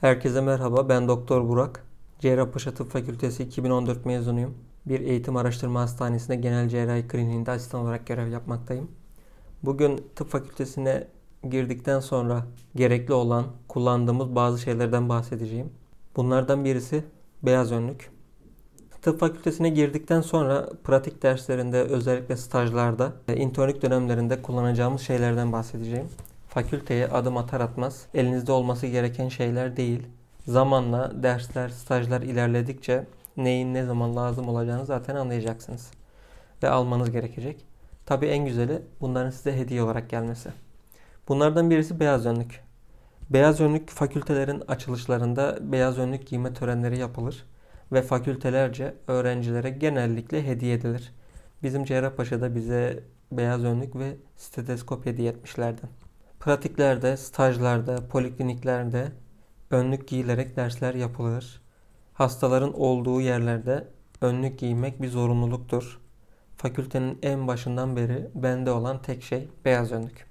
Herkese merhaba. Ben Doktor Burak. Cerrahpaşa Tıp Fakültesi 2014 mezunuyum. Bir eğitim araştırma hastanesinde genel cerrahi kliniğinde asistan olarak görev yapmaktayım. Bugün tıp fakültesine girdikten sonra gerekli olan kullandığımız bazı şeylerden bahsedeceğim. Bunlardan birisi beyaz önlük. Tıp fakültesine girdikten sonra pratik derslerinde özellikle stajlarda ve internlük dönemlerinde kullanacağımız şeylerden bahsedeceğim. Fakülteye adım atar atmaz elinizde olması gereken şeyler değil. Zamanla dersler, stajlar ilerledikçe neyin ne zaman lazım olacağını zaten anlayacaksınız. Ve almanız gerekecek. Tabii en güzeli bunların size hediye olarak gelmesi. Bunlardan birisi beyaz önlük. Beyaz önlük fakültelerin açılışlarında beyaz önlük giyme törenleri yapılır ve fakültelerce öğrencilere genellikle hediye edilir. Bizim Cerrahpaşa'da bize beyaz önlük ve steteskop hediye etmişlerdi. Pratiklerde, stajlarda, polikliniklerde önlük giyilerek dersler yapılır. Hastaların olduğu yerlerde önlük giymek bir zorunluluktur. Fakültenin en başından beri bende olan tek şey beyaz önlük.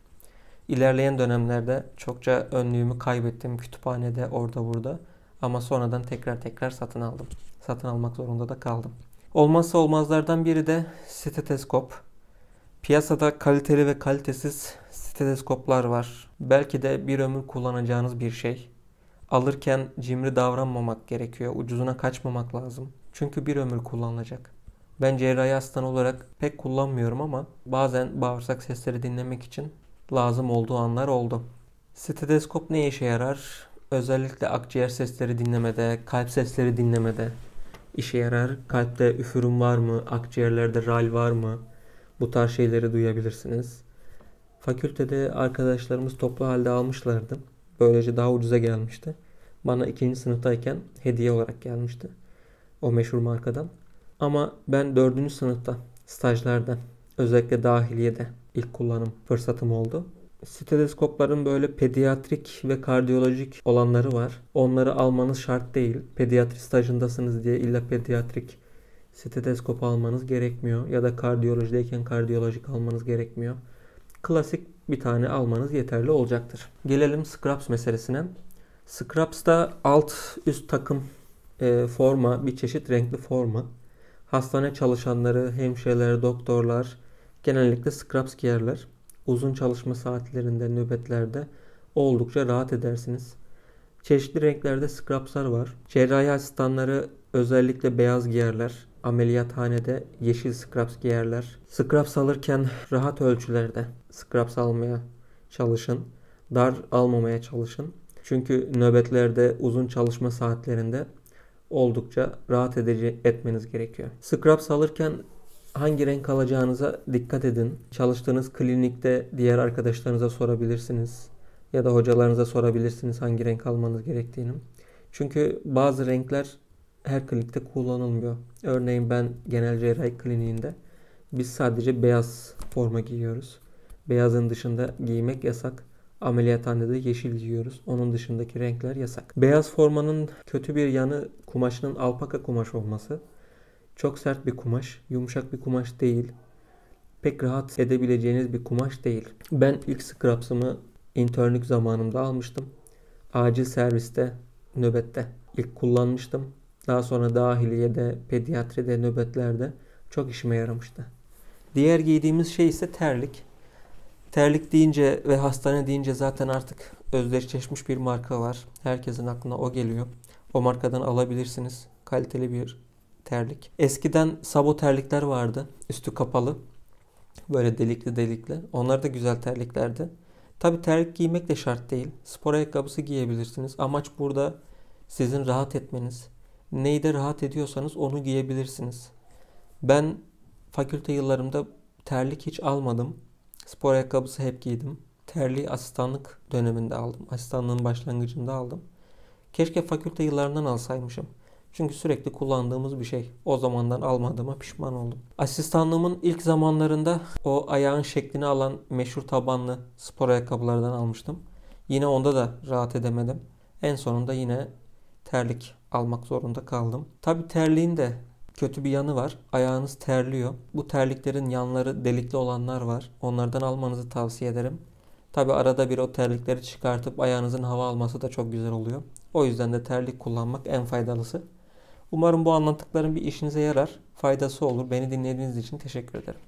İlerleyen dönemlerde çokça önlüğümü kaybettim kütüphanede orada burada ama sonradan tekrar tekrar satın aldım. Satın almak zorunda da kaldım. Olmazsa olmazlardan biri de steteskop. Piyasada kaliteli ve kalitesiz steteskoplar var. Belki de bir ömür kullanacağınız bir şey. Alırken cimri davranmamak gerekiyor. Ucuzuna kaçmamak lazım. Çünkü bir ömür kullanılacak. Ben cerrahi hastan olarak pek kullanmıyorum ama bazen bağırsak sesleri dinlemek için lazım olduğu anlar oldu. Steteskop ne işe yarar? Özellikle akciğer sesleri dinlemede, kalp sesleri dinlemede işe yarar. Kalpte üfürüm var mı? Akciğerlerde ral var mı? Bu tarz şeyleri duyabilirsiniz. Fakültede arkadaşlarımız toplu halde almışlardı. Böylece daha ucuza gelmişti. Bana ikinci sınıftayken hediye olarak gelmişti. O meşhur markadan. Ama ben dördüncü sınıfta stajlarda özellikle dahiliyede ilk kullanım fırsatım oldu. Steteskopların böyle pediatrik ve kardiyolojik olanları var. Onları almanız şart değil. Pediatri stajındasınız diye illa pediatrik steteskop almanız gerekmiyor. Ya da kardiyolojideyken kardiyolojik almanız gerekmiyor. Klasik bir tane almanız yeterli olacaktır. Gelelim scraps meselesine. Scraps da alt üst takım e, forma, bir çeşit renkli forma. Hastane çalışanları, hemşireler, doktorlar genellikle scraps giyerler. Uzun çalışma saatlerinde, nöbetlerde oldukça rahat edersiniz. Çeşitli renklerde scrapslar var. Cerrahi asistanları özellikle beyaz giyerler. Ameliyathanede yeşil scraps giyerler. Scraps alırken rahat ölçülerde scraps almaya çalışın. Dar almamaya çalışın. Çünkü nöbetlerde uzun çalışma saatlerinde oldukça rahat edici etmeniz gerekiyor. Scraps alırken hangi renk alacağınıza dikkat edin. Çalıştığınız klinikte diğer arkadaşlarınıza sorabilirsiniz. Ya da hocalarınıza sorabilirsiniz hangi renk almanız gerektiğini. Çünkü bazı renkler her klinikte kullanılmıyor. Örneğin ben genel cerrahi kliniğinde biz sadece beyaz forma giyiyoruz. Beyazın dışında giymek yasak. Ameliyathanede yeşil giyiyoruz. Onun dışındaki renkler yasak. Beyaz formanın kötü bir yanı kumaşının alpaka kumaş olması. Çok sert bir kumaş, yumuşak bir kumaş değil. Pek rahat edebileceğiniz bir kumaş değil. Ben ilk scraps'ımı internlük zamanımda almıştım. Acil serviste, nöbette ilk kullanmıştım. Daha sonra dahiliyede, pediatride, nöbetlerde çok işime yaramıştı. Diğer giydiğimiz şey ise terlik. Terlik deyince ve hastane deyince zaten artık özdeşleşmiş bir marka var. Herkesin aklına o geliyor. O markadan alabilirsiniz. Kaliteli bir terlik. Eskiden sabo terlikler vardı. Üstü kapalı. Böyle delikli delikli. Onlar da güzel terliklerdi. Tabi terlik giymek de şart değil. Spor ayakkabısı giyebilirsiniz. Amaç burada sizin rahat etmeniz. Neyde rahat ediyorsanız onu giyebilirsiniz. Ben fakülte yıllarımda terlik hiç almadım. Spor ayakkabısı hep giydim. Terliği asistanlık döneminde aldım. Asistanlığın başlangıcında aldım. Keşke fakülte yıllarından alsaymışım. Çünkü sürekli kullandığımız bir şey. O zamandan almadığıma pişman oldum. Asistanlığımın ilk zamanlarında o ayağın şeklini alan meşhur tabanlı spor ayakkabılardan almıştım. Yine onda da rahat edemedim. En sonunda yine terlik almak zorunda kaldım. Tabi terliğin de kötü bir yanı var. Ayağınız terliyor. Bu terliklerin yanları delikli olanlar var. Onlardan almanızı tavsiye ederim. Tabi arada bir o terlikleri çıkartıp ayağınızın hava alması da çok güzel oluyor. O yüzden de terlik kullanmak en faydalısı. Umarım bu anlattıklarım bir işinize yarar, faydası olur. Beni dinlediğiniz için teşekkür ederim.